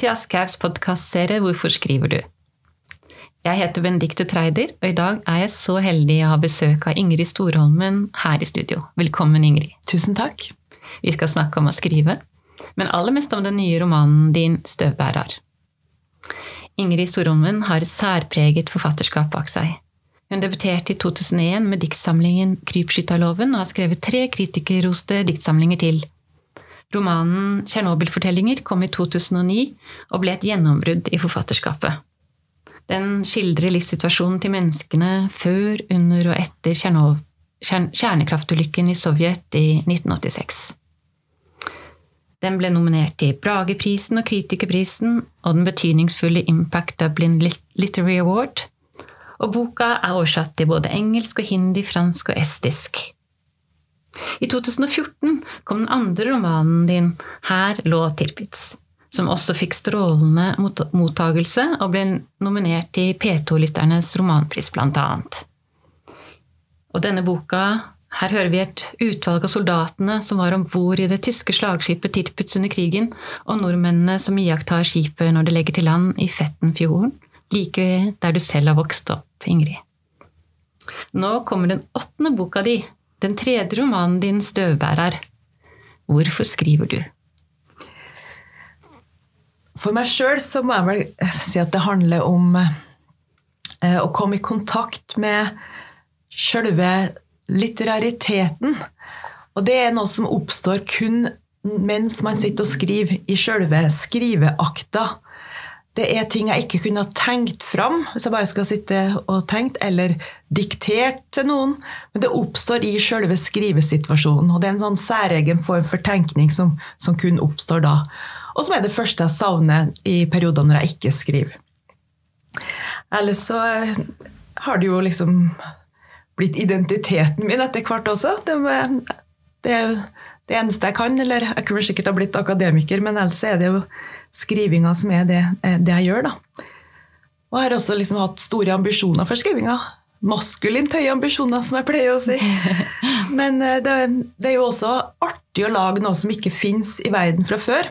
Til Aschehougs podkastserie Hvorfor skriver du? Jeg heter Benedicte Treider, og i dag er jeg så heldig å ha besøk av Ingrid Storholmen her i studio. Velkommen, Ingrid. Tusen takk. Vi skal snakke om å skrive, men aller mest om den nye romanen din 'Støvbærer'. Ingrid Storholmen har et særpreget forfatterskap bak seg. Hun debuterte i 2001 med diktsamlingen 'Krypskytterloven' og har skrevet tre kritikerroste diktsamlinger til. Romanen 'Tsjernobyl-fortellinger' kom i 2009 og ble et gjennombrudd i forfatterskapet. Den skildrer livssituasjonen til menneskene før, under og etter kjernekraftulykken i Sovjet i 1986. Den ble nominert til Brageprisen og Kritikerprisen og den betydningsfulle Impact Dublin Literary Award. Og boka er oversatt til både engelsk og hindi, fransk og estisk. I 2014 kom den andre romanen din, Her lå Tirpitz, som også fikk strålende mottagelse og ble nominert til P2-lytternes romanpris, blant annet. Og denne boka her hører vi et utvalg av soldatene som var om bord i det tyske slagskipet Tirpitz under krigen, og nordmennene som iakttar skipet når det legger til land i Fettenfjorden, like der du selv har vokst opp, Ingrid. Nå kommer den åttende boka di, den tredje romanen din, 'Støvbærer'. Hvorfor skriver du? For meg sjøl så må jeg vel si at det handler om eh, å komme i kontakt med sjølve litterariteten. Og det er noe som oppstår kun mens man sitter og skriver i sjølve skriveakta. Det er ting jeg ikke kunne ha tenkt fram hvis jeg bare skal sitte og tenkt, eller diktert til noen. Men det oppstår i sjølve skrivesituasjonen, og det er en sånn særegen form for tenkning som, som kun oppstår da. Og som er det første jeg savner i perioder når jeg ikke skriver. Ellers så har det jo liksom blitt identiteten min etter hvert også. Det, det er det eneste jeg kan. Eller jeg kunne sikkert ha blitt akademiker, men ellers er det jo skrivinga som er det, det, jeg gjør. da. Og jeg har også liksom hatt store ambisjoner for skrivinga. Maskulint høye ambisjoner, som jeg pleier å si. Men eh, det, det er jo også artig å lage noe som ikke fins i verden fra før.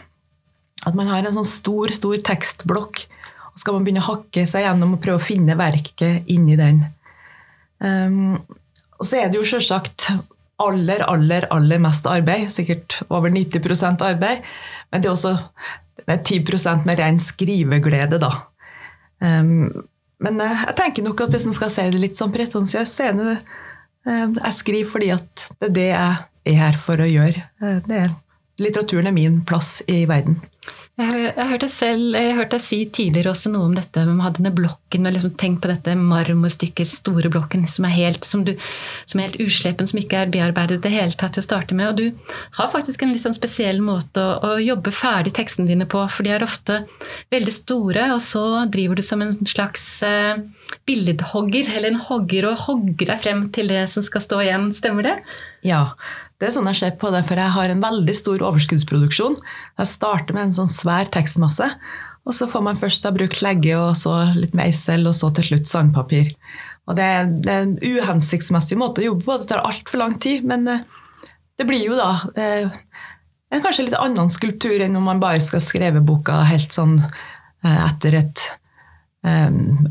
At man har en sånn stor, stor tekstblokk, og skal man begynne å hakke seg gjennom og prøve å finne verket inni den. Um, og så er det jo selvsagt aller, aller, aller mest arbeid. Sikkert over 90% arbeid. Men det er også det er 10 med ren skriveglede, da. Um, men uh, jeg tenker nok at hvis en skal si det litt sånn pretensiøst, så er det uh, Jeg skriver fordi at det er det jeg er her for å gjøre. Det er, litteraturen er min plass i verden. Jeg har, hørt deg selv, si tidligere også noe om dette med ha denne blokken og liksom tenkt på dette marmorstykket, store blokken, som er helt, som du, som er helt uslepen, som ikke er bearbeidet i det hele tatt til å starte med. Og du har faktisk en litt sånn spesiell måte å, å jobbe ferdig tekstene dine på, for de er ofte veldig store, og så driver du som en slags eh, billedhogger, eller en hogger, og hogger deg frem til det som skal stå igjen. Stemmer det? Ja. Det er sånn jeg ser på det, for jeg har en veldig stor overskuddsproduksjon. Jeg starter med en sånn svær tekstmasse, og så får man først da brukt legge, og så litt meisel, og så til slutt sandpapir. Og det er, en uhensiktsmessig måte å jobbe på, det tar altfor lang tid, men eh, det blir jo da eh, en kanskje litt annen skulptur enn om man bare skal skrive boka helt sånn eh, etter et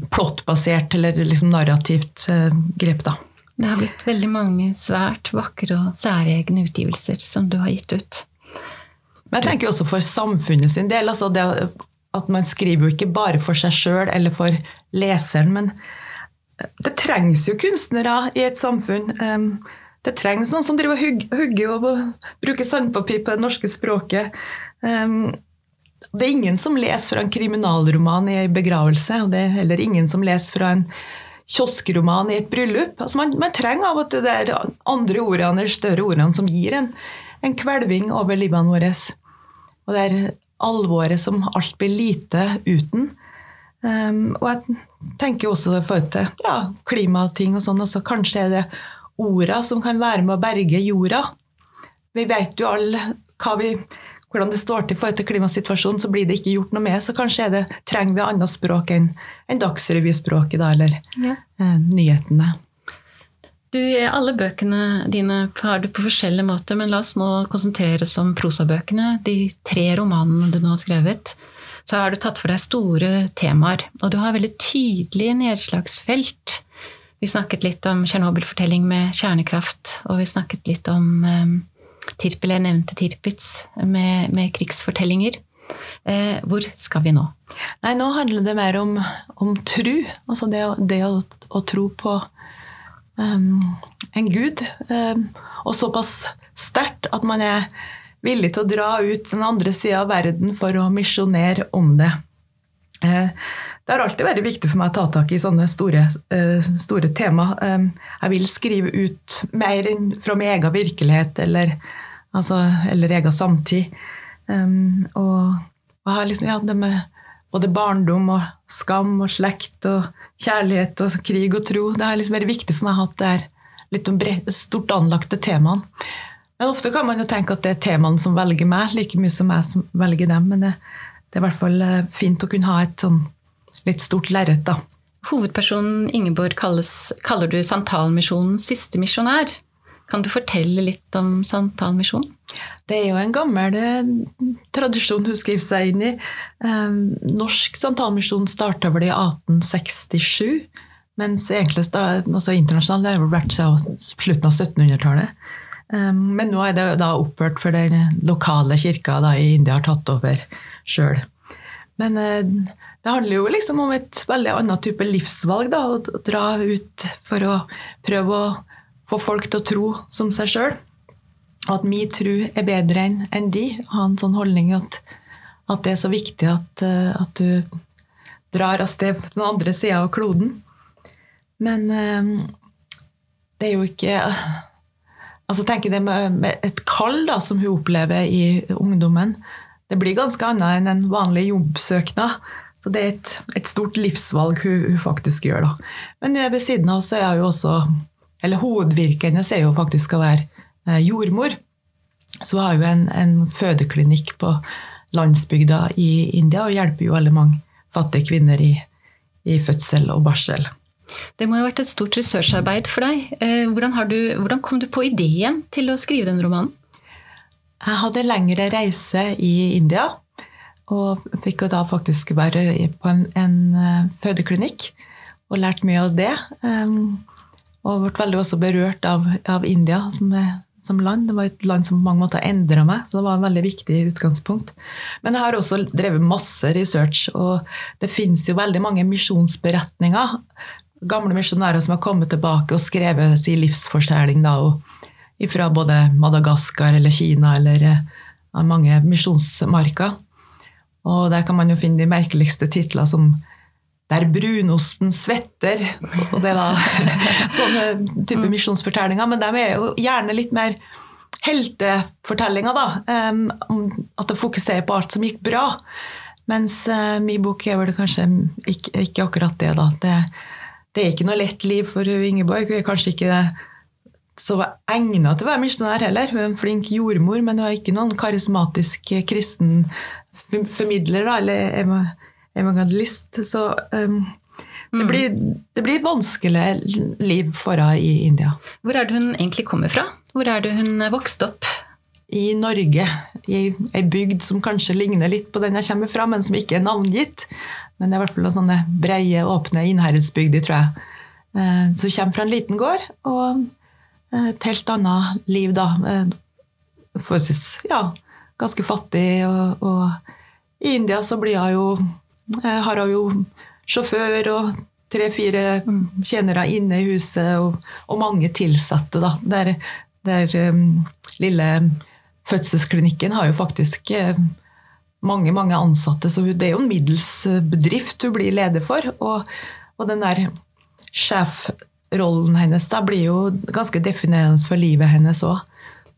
plottbasert eller liksom narrativt grep, da. Det har blitt veldig mange svært vakre og særegne utgivelser som du har gitt ut. Men jeg tenker også for samfunnet sin del. Altså det at man skriver jo ikke bare for seg sjøl eller for leseren, men det trengs jo kunstnere i et samfunn. Det trengs noen som driver og hugger og bruker sandpapir på det norske språket. Det er ingen som leser fra en kriminalroman i ei begravelse, og det er heller ingen som leser fra en kioskroman i et bryllup. Altså man, man, trenger av og til de andre ordene, de større ordene som gir en, en kvelving over livene våre. Og det er alvoret som alt blir lite uten. Um, og jeg tenker også i forhold til ja, klimating og sånn, altså kanskje er det orda som kan være med å berge jorda. Vi vet jo alle hva vi hvordan det står til i forhold til klimasituasjonen, så blir det ikke gjort noe med. Så kanskje det, trenger vi annet språk enn en dagsrevyspråket, da, eller ja. eh, nyhetene. Du, alle bøkene dine har du på forskjellige måter, men la oss nå konsentrere oss om prosabøkene. De tre romanene du nå har skrevet. Så har du tatt for deg store temaer, og du har veldig tydelige nedslagsfelt. Vi snakket litt om Tsjernobyl-fortelling med kjernekraft, og vi snakket litt om um, Tirpel, jeg nevnte Tirpitz, med, med krigsfortellinger. Eh, hvor skal vi nå? Nei, Nå handler det mer om, om tru. Altså det, det å, å, tro på um, en gud. Um, og såpass sterkt at man er villig til å dra ut den andre sida av verden for å misjonere om det. Uh, det har alltid vært viktig for meg å ta tak i sånne store, uh, store tema. Jeg vil skrive ut mer fra min egen virkelighet eller, altså, eller egen samtid. Og, og har liksom, ja, det med både barndom og skam og slekt og kjærlighet og krig og tro. Det har liksom vært viktig for meg at det er litt om stort anlagte temaene. Men ofte kan man jo tenke at det er temaene som velger meg, like mye som jeg som velger dem. Men det, det er i hvert fall eh, fint å kunne ha et sånn litt stort lerret, da. Hovedpersonen Ingeborg kalles, kaller du Santalmisjonens siste misjonær. Kan du fortelle litt om Santalmisjonen? Det er jo en gammel eh, tradisjon hun skriver seg inn i. Eh, norsk santalmisjon starta vel i 1867, mens egentlig altså internasjonalt har det vært siden slutten av 1700-tallet. Eh, men nå er det da opphørt, for den lokale kirka da, i India har tatt over sjøl. Men det handler jo liksom om et veldig annet type livsvalg. Da, å dra ut for å prøve å få folk til å tro som seg sjøl. At min tro er bedre enn en de. Ha en sånn holdning at, at det er så viktig at, eh, at du drar av sted på den andre sida av kloden. Men eh, det er jo ikke Altså tenker det med, et kall da, som hun opplever i ungdommen, det blir ganske annet enn en vanlig jobbsøknad. Så det er et, et stort livsvalg hun, hun, faktisk gjør. da. Men ved siden av så er hun også Eller hovedvirket hennes er jo faktisk å være Eh, jordmor. Så har jo en, en fødeklinikk på landsbygda i India og hjelper jo veldig mange fattige kvinner i, i fødsel og barsel. Det må jo ha vært et stort researcharbeid for deg. Eh, hvordan, du, hvordan, kom du på ideen til å skrive den romanen? Jeg hadde lengre reise i India, og fikk da faktisk være på en, en eh, fødeklinikk og lært mye av det. Og ble veldig også berørt av, av India, som er som land. Det var et land som på mange måter endra meg, så det var et veldig viktig utgangspunkt. Men jeg har også drevet masse research, og det finnes jo veldig mange misjonsberetninger. Gamle misjonærer som har kommet tilbake og skrevet sin livsfortelling da, fra både Madagaskar eller Kina eller uh, mange misjonsmarker. Og der kan man jo finne de merkeligste titler som der brunosten svetter. Og det var sånne type mm. misjonsfortellinger. Men de er jo gjerne litt mer heltefortellinger, da. At det fokuserer på alt som gikk bra. Mens uh, min bok er vel kanskje ikke, ikke akkurat det, da. Det, det, er ikke noe lett liv for Ingeborg. Hun er kanskje ikke så egnet til å være misjonær heller. Hun er en flink jordmor, men hun har ikke noen karismatisk kristen formidler, da, eller evangelist. Så um, det, mm. blir, det blir vanskelig liv for henne i India. Hvor er det hun egentlig kommer fra? Hvor er det hun vokste opp? I Norge. I ei bygd som kanskje ligner litt på den jeg kommer fra, men som ikke er navngitt. Men det er i hvert fall sånne breie, åpne innherredsbygder, tror jeg. Eh, så kommer fra en liten gård, og eh, et helt annet liv, da. Eh, Forholdsvis ja, ganske fattig. Og, og i India så blir hun jo Har hun jo sjåfør og tre-fire tjenere inne i huset, og, og mange tilsatte. Da. Der, der um, lille fødselsklinikken har jo faktisk uh, mange mange ansatte, så det er jo en middels bedrift hun blir leder for. Og, og den der sjefrollen hennes da blir jo ganske definerende for livet hennes òg.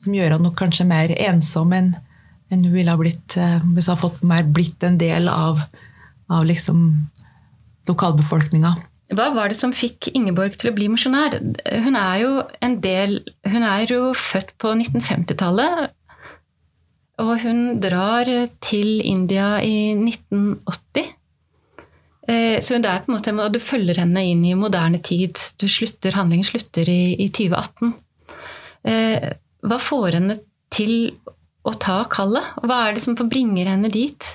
Som gjør henne kanskje mer ensom enn, enn hun ville ha blitt uh, hvis hun hadde fått mer blitt en del av av liksom lokalbefolkninga. Hva var det som fikk Ingeborg til å bli misjonær? Hun er jo en del Hun er jo født på 1950-tallet. Og hun drar til India i 1980. Eh, så hun er på en måte, du følger henne inn i moderne tid. Du slutter, handlingen slutter i, i 2018. Eh, hva får henne til å ta kallet? Hva er det som bringer henne dit?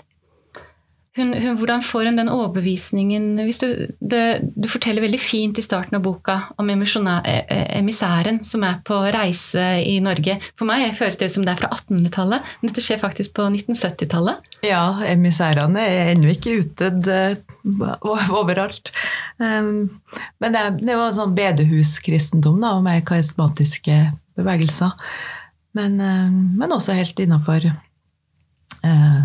Hun, hun, hvordan får hun den overbevisningen du, det, du, forteller veldig fint i starten av boka om eh, emissæren som er på reise i Norge. For meg føles det som det er fra 1800-tallet, men dette skjer faktisk på 1970-tallet. Ja, emissærene er ennå ikke utdødd uh, overalt. Um, men det, er, det en sånn bedehuskristendom med karismatiske bevegelser. Men, uh, men også helt innafor uh,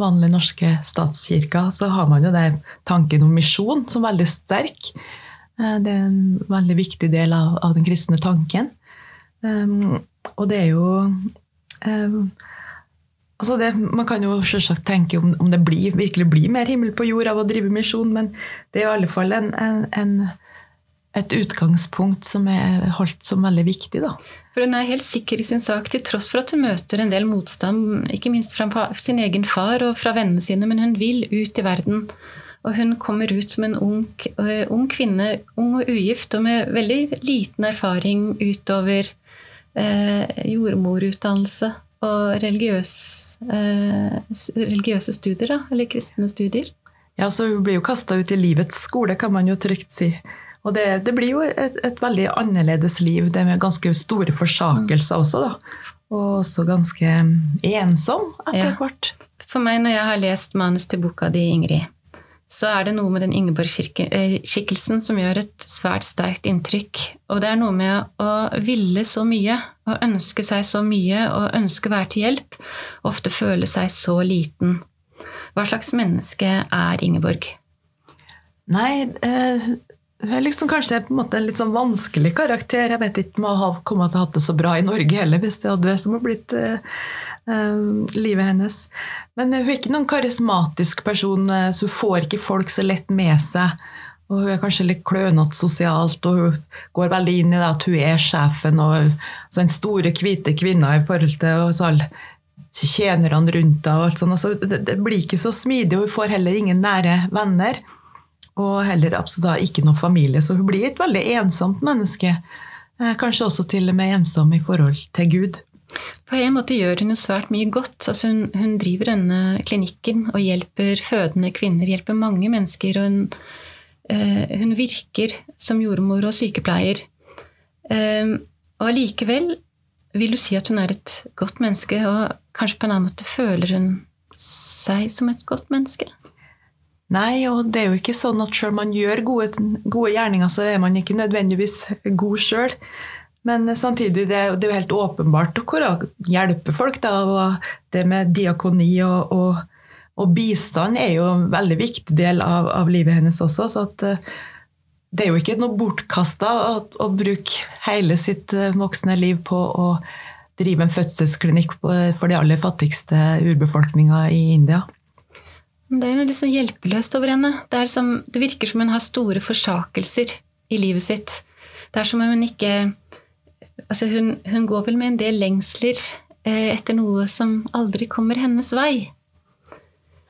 vanlige norske statskirka, så har man jo det tanken om misjon som er veldig sterk. Eh, det er en veldig viktig del av, av den kristne tanken. Um, og det er jo um, altså det, Man kan jo selvsagt tenke om, om det blir, virkelig blir mer himmel på jord av å drive misjon, men det er i alle fall en, en, en et utgangspunkt som er holdt som veldig viktig. Da. For Hun er helt sikker i sin sak, til tross for at hun møter en del motstand, ikke minst fra sin egen far og fra vennene sine, men hun vil ut i verden. Og hun kommer ut som en ung, uh, ung kvinne, ung og ugift, og med veldig liten erfaring utover uh, jordmorutdannelse og religiøs, uh, religiøse studier, da, eller kristne studier. Ja, så Hun blir jo kasta ut i livets skole, kan man jo trygt si. Og det, det blir jo et, et, veldig annerledes liv, det med ganske store forsakelser også, da. Og også ganske ensom etter hvert. For meg, når jeg har lest manus til boka di, Ingrid, så er det noe med den Ingeborg-skikkelsen eh, som gjør et svært sterkt inntrykk. Og det er noe med å ville så mye, å ønske seg så mye, og ønske å være til hjelp, ofte føle seg så liten. Hva slags menneske er Ingeborg? Nei, eh, hun er liksom kanskje på en måte en litt sånn vanskelig karakter. Jeg vet ikke om hun kommer til å ha det så bra i Norge heller, hvis det hadde vært som blitt uh, uh, livet hennes. Men hun er ikke noen karismatisk person, så hun får ikke folk så lett med seg. Og hun er kanskje litt klønete sosialt, og hun går veldig inn i det at hun er sjefen og altså den store, hvite kvinna i forhold til og så alle tjenerne rundt henne. Altså, det blir ikke så smidig, og hun får heller ingen nære venner. Og heller absolutt ikke noe familie, så hun blir et veldig ensomt menneske. Eh, kanskje også til og med ensom i forhold til Gud. På en måte gjør hun jo svært mye godt. Altså hun, hun, driver denne klinikken og hjelper fødende kvinner, hjelper mange mennesker. Og hun, uh, hun virker som jordmor og sykepleier. Uh, og allikevel vil du si at hun er et godt menneske, og kanskje på en annen måte føler hun seg som et godt menneske? Nei, og det er jo ikke sånn at selv man gjør gode, gode gjerninger, så er man ikke nødvendigvis god sjøl. Men samtidig, det det er jo helt åpenbart hvor å hjelpe folk. Da, og det med diakoni og, og, og, bistand er jo en veldig viktig del av, av livet hennes også. så at eh, det er jo ikke noe bortkasta å, å, bruke hele sitt eh, voksne liv på å drive en fødselsklinikk for de aller fattigste urbefolkninga i India. Det er litt sånn hjelpeløst over henne. Det, som, det, virker som hun har store forsakelser i livet sitt. Det er som om hun ikke altså hun, hun, går vel med en del lengsler eh, etter noe som aldri kommer hennes vei.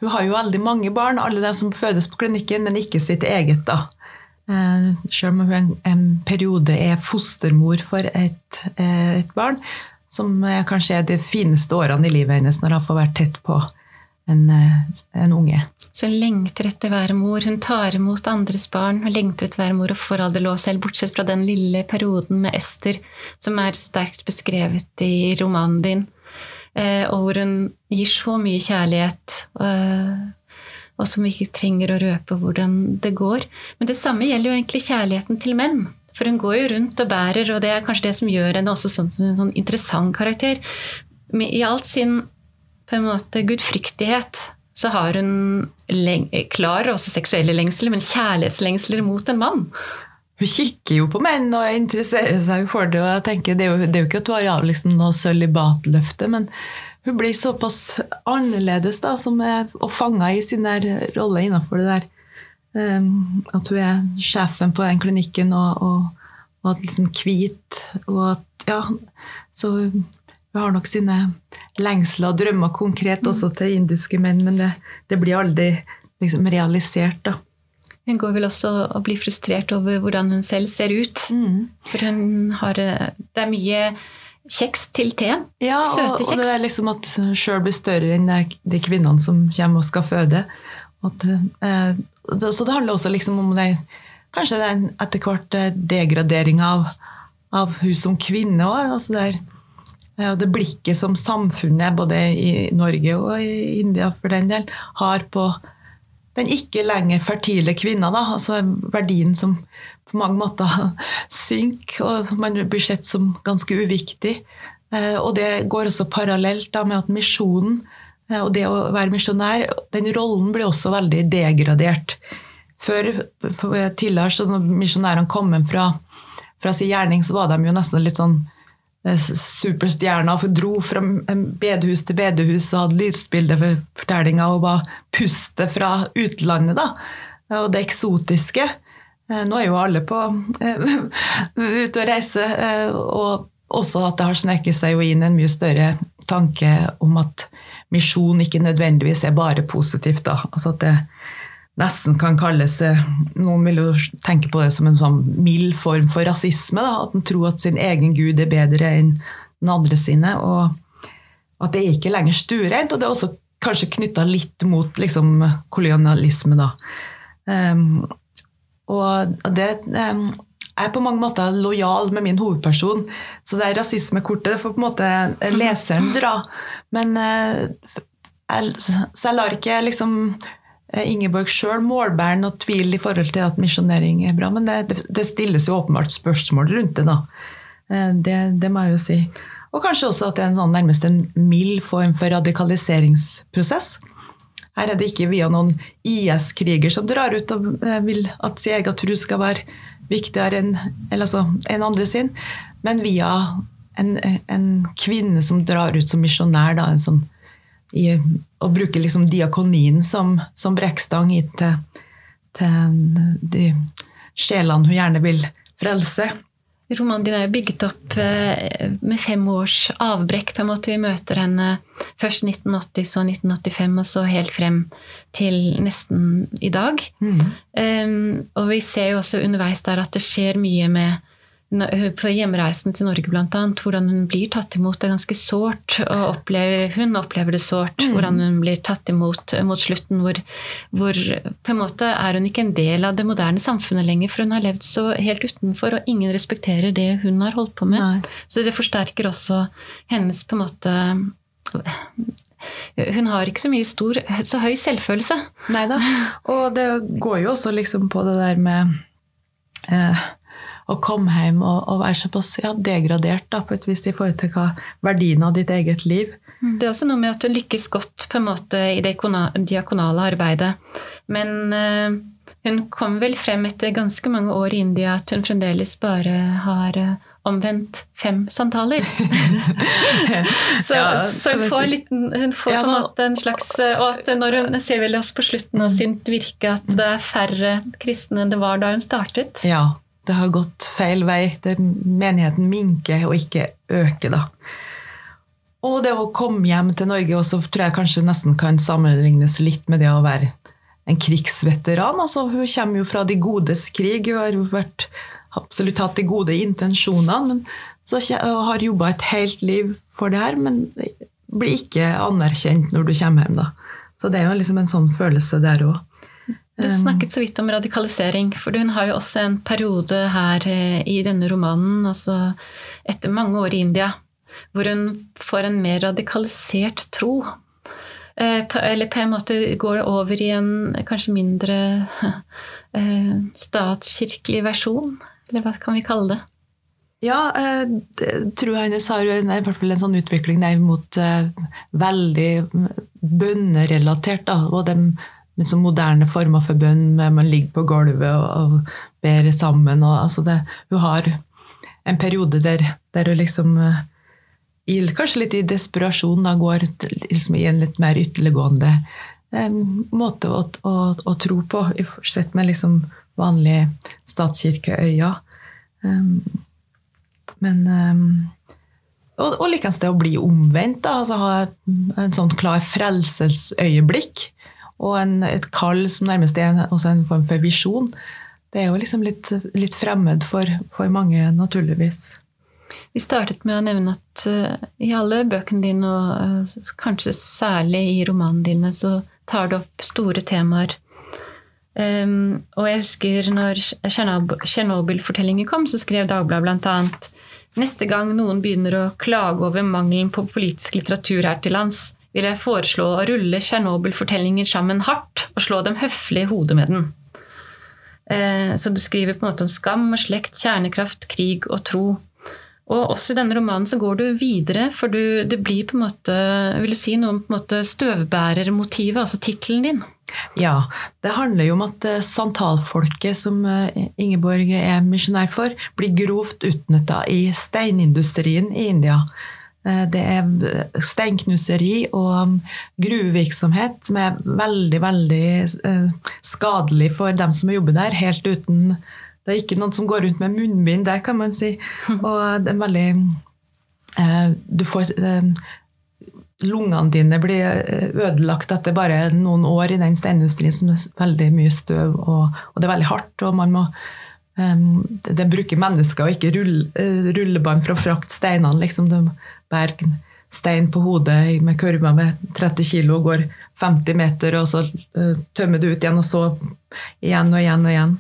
Hun har jo veldig mange barn, alle de som fødes på klinikken, men ikke sitt eget. da. Eh, selv om hun en, en periode er fostermor for et, eh, et barn, som kanskje er de fineste årene i livet hennes, når hun får vært tett på eh, en, unge. Så hun lengter etter å være mor, hun tar imot andres barn, hun lengter etter å være mor og får aldri lov selv, bortsett fra den lille perioden med Ester, som er sterkt beskrevet i romanen din, eh, og hvor hun gir så mye kjærlighet. Eh, og som vi ikke trenger å røpe hvordan det går. Men det samme gjelder jo egentlig kjærligheten til menn. For hun går jo rundt og bærer, og det er kanskje det som gjør henne også sånn, en sånn interessant karakter. I alt sin på en måte gudfryktighet, så har hun klar også seksuelle lengsler, men kjærlighetslengsler mot en mann. Hun kikker jo på menn og interesserer seg for det. og jeg tenker Det er jo, det er jo ikke at hun har liksom noe sølibatløfte, men hun blir såpass annerledes da, er, og fanga i sin der rolle innenfor det der. Um, at hun er sjefen på den klinikken og, og, og at liksom hvit. Og at, ja, så hun har nok sine lengsler og drømmer konkret også til indiske menn, men det, det blir aldri liksom realisert, da. hun går vel også og blir frustrert over hvordan hun selv ser ut. Mm. For hun har eh, Det er mye kjeks til teen. Ja, Søte kjeks. og det er liksom at hun sjøl blir større enn de- kvinnene som kommer og skal føde. At, eh, så det handler også liksom om det, kanskje det er en etter hvert eh, degradering av, av hun som kvinne òg. Altså det, er- og det blikket som samfunnet, både i Norge og i India for den del, har på den ikke lenger fertile kvinna. Da, altså verdien som på mange måter synker, og man blir sett som ganske uviktig. Eh, Og det går også parallelt da med at misjonen eh, og det å være misjonær, den rollen blir også veldig degradert. Før, tidligere, så når misjonærene kom fra, fra sin gjerning, så var de jo nesten litt sånn eh, superstjerner for dro fra bedehus til bedehus og hadde lysbilder for fortellinga og var pustet fra utlandet. da, Og det eksotiske. Eh, Nå er jo alle på eh, ute og reiser, eh, og også at det har sneket seg jo inn en mye større tanke om at misjon ikke nødvendigvis er bare positivt. da, altså at det nesten kan kalles eh, Noen vil jo tenke på det som en sånn mild form for rasisme. Da, at en tror at sin egen gud er bedre enn den andre sine. og at det er ikke lenger stuereint. Og det er også kanskje knytta litt mot liksom, kolonialisme, da. Um, og det um, jeg er på mange måter lojal med min hovedperson, så det er rasismekortet får på en måte leseren dra. Men eh, jeg, så jeg lar ikke liksom Ingeborg sjøl målbærer noe tvil i forhold til at misjonering er bra, men det, det, stilles jo åpenbart spørsmål rundt det, da. Eh, Det, det må jeg jo si. Og kanskje også at det er en sånn, nærmest en mild form for radikaliseringsprosess. Her er det ikke via noen IS-kriger som drar ut og eh, vil at sin egen tro skal være viktigere enn altså, en andre sin, men via en, en kvinne som drar ut som misjonær. Da, en sånn, i, og bruke liksom diakonien som, som brekkstang inn til, til de sjelene hun gjerne vil frelse. Romanen din er jo bygget opp eh, med fem års avbrekk. på en måte Vi møter henne først 1980, så 1985, og så helt frem til nesten i dag. Um, og vi ser jo også underveis der at det skjer mye med på hjemreisen til Norge annet, hvordan hun blir tatt imot. Det er ganske sårt. og opplever, Hun opplever det sårt, hvordan hun blir tatt imot mot slutten. Hvor, hvor på en måte er hun ikke en del av det moderne samfunnet lenger, for hun har levd så helt utenfor, og ingen respekterer det hun har holdt på med. Nei. Så det forsterker også hennes på en måte Hun har ikke så mye stor, så høy selvfølelse. Nei da. Og det går jo også liksom på det der med eh, å komme hjem og, og være såpass ja, degradert da, på et vis i forhold til hva verdien av ditt eget liv. Det er også noe med at hun lykkes godt på en måte i det diakonale arbeidet. Men uh, hun kom vel frem etter ganske mange år i India at hun fremdeles bare har uh, omvendt fem santaler. så, Ja, så hun får, litt, hun får Ja, på en måte en slags eh, Og at når hun ser vel oss på slutten av sitt virke at det er færre kristne enn det var da hun startet. Ja, det har gått feil vei. Det, menigheten minker og ikke øker, da. Og det å komme hjem til Norge også tror jeg kanskje nesten kan sammenlignes litt med det å være en krigsveteran. Altså, hun kommer jo fra de godes krig, hun har vært, absolutt hatt de gode intensjonene, men så har jobba et helt liv for det her, men blir ikke anerkjent når du kommer hjem. da. Så det er jo liksom en sånn følelse der òg. Du snakket så vidt om radikalisering, for hun har jo også en periode her eh, i denne romanen, altså etter mange år i India, hvor hun får en mer radikalisert tro. Eh, Eller på en måte går det over i en kanskje mindre eh, statskirkelig versjon, eller hva kan vi kalle det? Ja, jeg hennes har en, i hvert fall en sånn utvikling der mot veldig bønnerelatert. Og de med sånn moderne former for bønn, med man ligger på gulvet og, og ber sammen. Og, altså det, hun har en periode der, der hun liksom eh, i, Kanskje litt i desperasjon da, går liksom i en litt mer ytterliggående eh, måte å, å, å tro på, i- sett med liksom vanlige statskirkeøyne. Um, men um, Og, og likeens det å bli omvendt. Da, altså ha en sånn klar frelsesøyeblikk. Og en, et kall som nærmest er også en form for visjon. Det er jo liksom litt, litt fremmed for, for, mange, naturligvis. Vi startet med å nevne at uh, i alle bøkene dine, og uh, kanskje særlig i romanene dine, så tar du opp store temaer. Um, og jeg husker når Tsjernobyl-fortellingen kom, så skrev Dagbladet bl.a.: Neste gang noen begynner å klage over mangelen på politisk litteratur her til lands, vil jeg foreslå å rulle Tsjernobyl-fortellinger sammen hardt og slå dem høflig i hodet med den. Eh, så du skriver på en måte om skam og slekt, kjernekraft, krig og tro. Og også i denne romanen så går du videre, for du, det blir på en måte Vil du si noe om støvbærermotivet, altså tittelen din? Ja, det handler jo om at eh, santalfolket som eh, Ingeborg er misjonær for, blir grovt utnytta i steinindustrien i India. Eh, det er steinknuseri og um, gruvevirksomhet som er veldig, veldig eh, skadelig for dem som jobber der, helt uten Det er ikke noen som går rundt med munnbind der, kan man si. Og det er veldig eh, Du får Lungene dine blir ødelagt etter bare noen år i den steinindustrien som er veldig mye støv, og, og det er veldig hardt. og man må um, det, bruker mennesker og ikke rull, rullebånd for å frakte steinene. Liksom. De bærer stein på hodet med kurver med 30 kg og går 50 meter, og så uh, tømmer du ut igjen, og så igjen og igjen og igjen.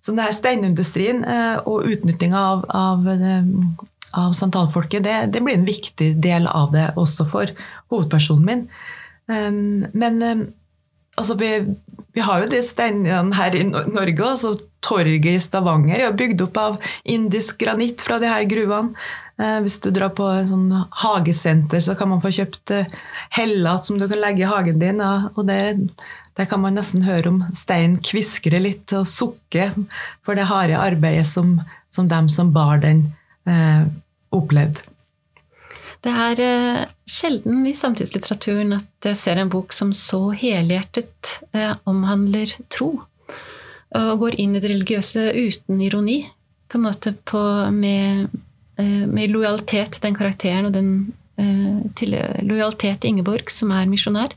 Så denne steinindustrien uh, og utnyttinga av, av, uh, av santalfolket, det, det, blir en viktig del av det også for hovedpersonen min. Men altså vi, vi, har jo de steinene her i Norge. altså Torget i Stavanger er bygd opp av indisk granitt fra de her gruvene. Eh, hvis du drar på en sånn hagesenter, så kan man få kjøpt eh, hellat som du kan legge i hagen din. og det, det kan man nesten høre om steinen kviskrer litt og sukker for det harde arbeidet som, som dem som bar den, eh, opplevde. Det er eh, sjelden i samtidslitteraturen at jeg ser en bok som så helhjertet eh, omhandler tro. Og går inn i det religiøse uten ironi. På en måte på, med med lojalitet til den karakteren og den, eh, til lojalitet til Ingeborg, som er misjonær,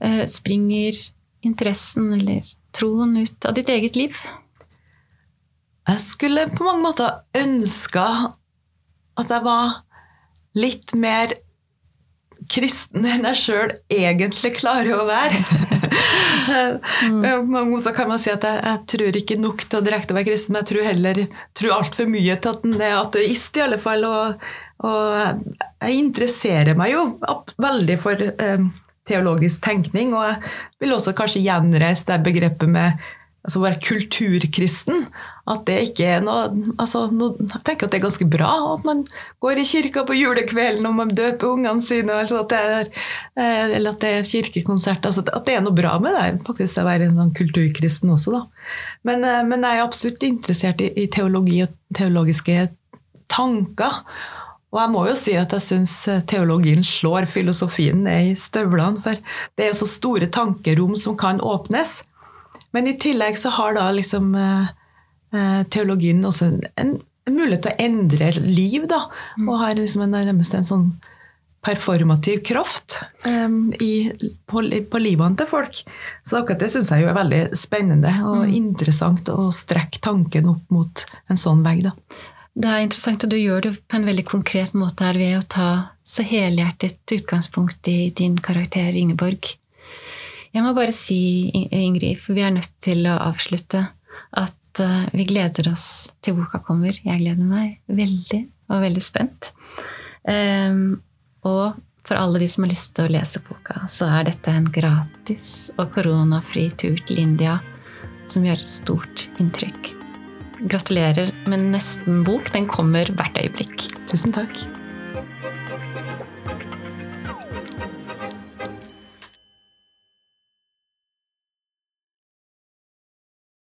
eh, springer interessen eller troen ut av ditt eget liv? Jeg skulle på mange måter ønska at jeg var litt mer kristen enn jeg sjøl egentlig klarer å være. mm. Mange kan man si at jeg, jeg, tror ikke nok til å direkte være kristen, men jeg tror heller tror altfor mye til at en er ateist, i alle fall. Og, og, jeg interesserer meg jo veldig for um, teologisk tenkning, og jeg vil også kanskje gjenreise det begrepet med altså være kulturkristen. At det ikke er noe, altså, noe, Jeg tenker at det er ganske bra at man går i kirka på julekvelden og man døper ungene sine, altså at er, eh, eller at det er kirkekonsert. Altså at det er noe bra med det, faktisk å være en sånn kulturkristen også. Da. Men, eh, men, jeg er absolutt interessert i, i teologi og teologiske tanker. Og jeg må jo si at jeg syns eh, teologien slår filosofien ned i støvlene. For det er jo så store tankerom som kan åpnes. Men i tillegg så har da liksom eh, eh, teologien også en, en, mulighet til å endre liv, da. Mm. Og har liksom en, nærmest en sånn performativ kraft um, i, på, på livene til folk. Så akkurat det syns jeg jo er veldig spennende og mm. interessant å strekke tanken opp mot en sånn vegg. da. Det er interessant, og du gjør det på en veldig konkret måte her ved å ta så helhjertet utgangspunkt i din karakter Ingeborg. Jeg må bare si, Ingrid, for vi er nødt til å avslutte, at uh, vi gleder oss til boka kommer. Jeg gleder meg veldig, og veldig spent. Um, og for alle de som har lyst til å lese boka, så er dette en gratis og koronafri tur til India som gjør stort inntrykk. Gratulerer med nesten bok. Den kommer hvert øyeblikk. Tusen takk.